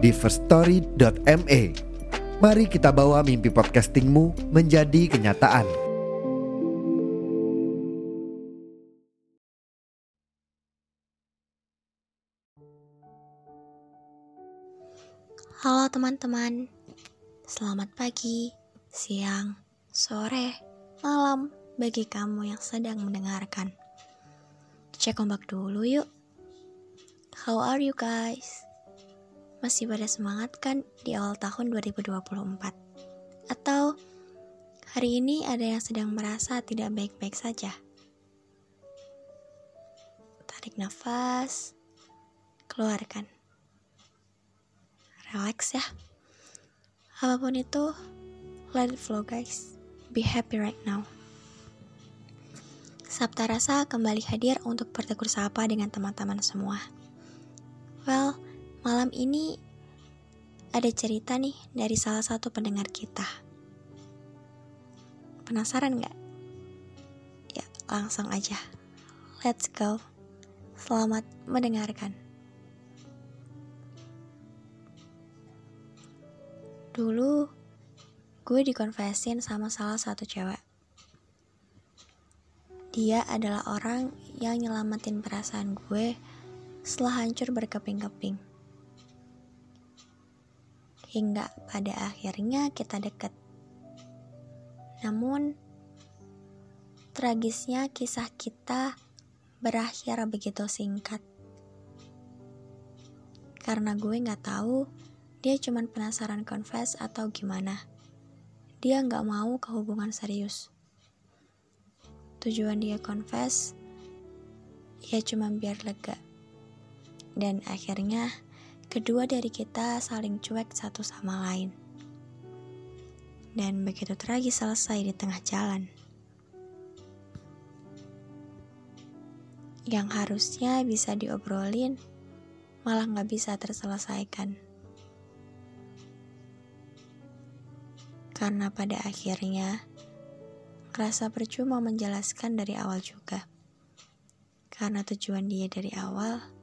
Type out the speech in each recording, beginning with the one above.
di firststory.me. Mari kita bawa mimpi podcastingmu menjadi kenyataan. Halo teman-teman, selamat pagi, siang, sore, malam bagi kamu yang sedang mendengarkan. Cek ombak dulu yuk. How are you guys? Masih pada semangat kan di awal tahun 2024? Atau hari ini ada yang sedang merasa tidak baik-baik saja? Tarik nafas, keluarkan relax ya. Apa pun itu, let it flow guys. Be happy right now. Sabta Rasa kembali hadir untuk bertegur sapa dengan teman-teman semua. Well, malam ini ada cerita nih dari salah satu pendengar kita. Penasaran nggak? Ya, langsung aja. Let's go. Selamat mendengarkan. Dulu, gue dikonfesin sama salah satu cewek. Dia adalah orang yang nyelamatin perasaan gue setelah hancur berkeping-keping. Hingga pada akhirnya kita deket. Namun, tragisnya kisah kita berakhir begitu singkat. Karena gue gak tahu dia cuma penasaran confess atau gimana. Dia nggak mau ke hubungan serius. Tujuan dia confess, ya cuma biar lega. Dan akhirnya, kedua dari kita saling cuek satu sama lain. Dan begitu tragis selesai di tengah jalan. Yang harusnya bisa diobrolin, malah nggak bisa terselesaikan. Karena pada akhirnya, rasa percuma menjelaskan dari awal juga. Karena tujuan dia dari awal,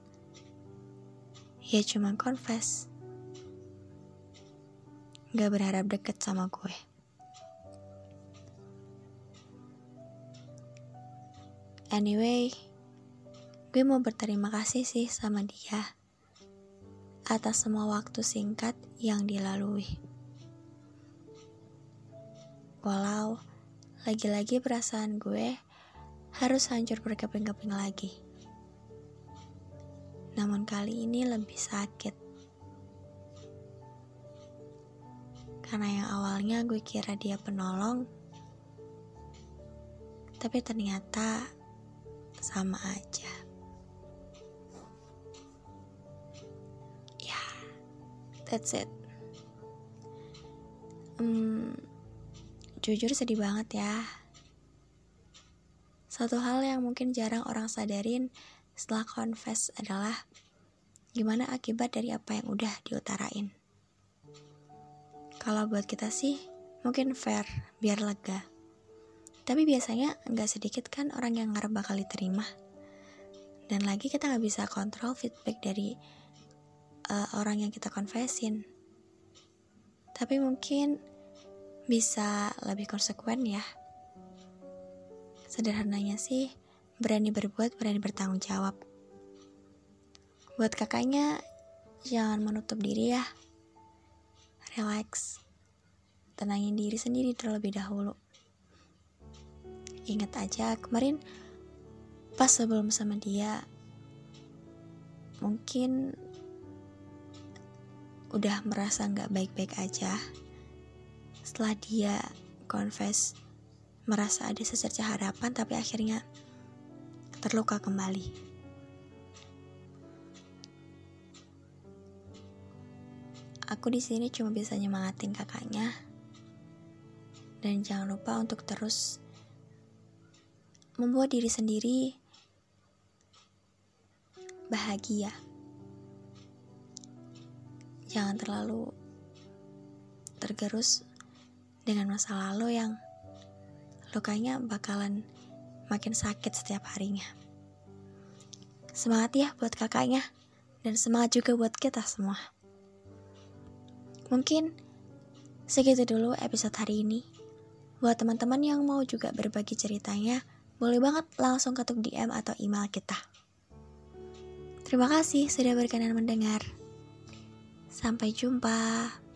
ya cuma confess. Gak berharap deket sama gue. Anyway, gue mau berterima kasih sih sama dia atas semua waktu singkat yang dilalui. Walau lagi-lagi perasaan gue harus hancur berkeping-keping lagi. Namun kali ini lebih sakit. Karena yang awalnya gue kira dia penolong, tapi ternyata sama aja. Ya, yeah, that's it. Hmm, Jujur sedih banget ya. Satu hal yang mungkin jarang orang sadarin setelah confess adalah gimana akibat dari apa yang udah diutarain. Kalau buat kita sih, mungkin fair, biar lega. Tapi biasanya nggak sedikit kan orang yang ngarep bakal diterima. Dan lagi kita nggak bisa kontrol feedback dari uh, orang yang kita confessin. Tapi mungkin bisa lebih konsekuen ya. Sederhananya sih, berani berbuat, berani bertanggung jawab. Buat kakaknya, jangan menutup diri ya. Relax. Tenangin diri sendiri terlebih dahulu. Ingat aja kemarin pas sebelum sama dia, mungkin udah merasa nggak baik-baik aja setelah dia confess merasa ada secerca harapan tapi akhirnya terluka kembali. aku di sini cuma bisa nyemangatin kakaknya. Dan jangan lupa untuk terus membuat diri sendiri bahagia. Jangan terlalu tergerus dengan masa lalu yang lukanya bakalan makin sakit setiap harinya. Semangat ya buat kakaknya dan semangat juga buat kita semua. Mungkin segitu dulu episode hari ini. Buat teman-teman yang mau juga berbagi ceritanya, boleh banget langsung ketuk DM atau email kita. Terima kasih sudah berkenan mendengar. Sampai jumpa.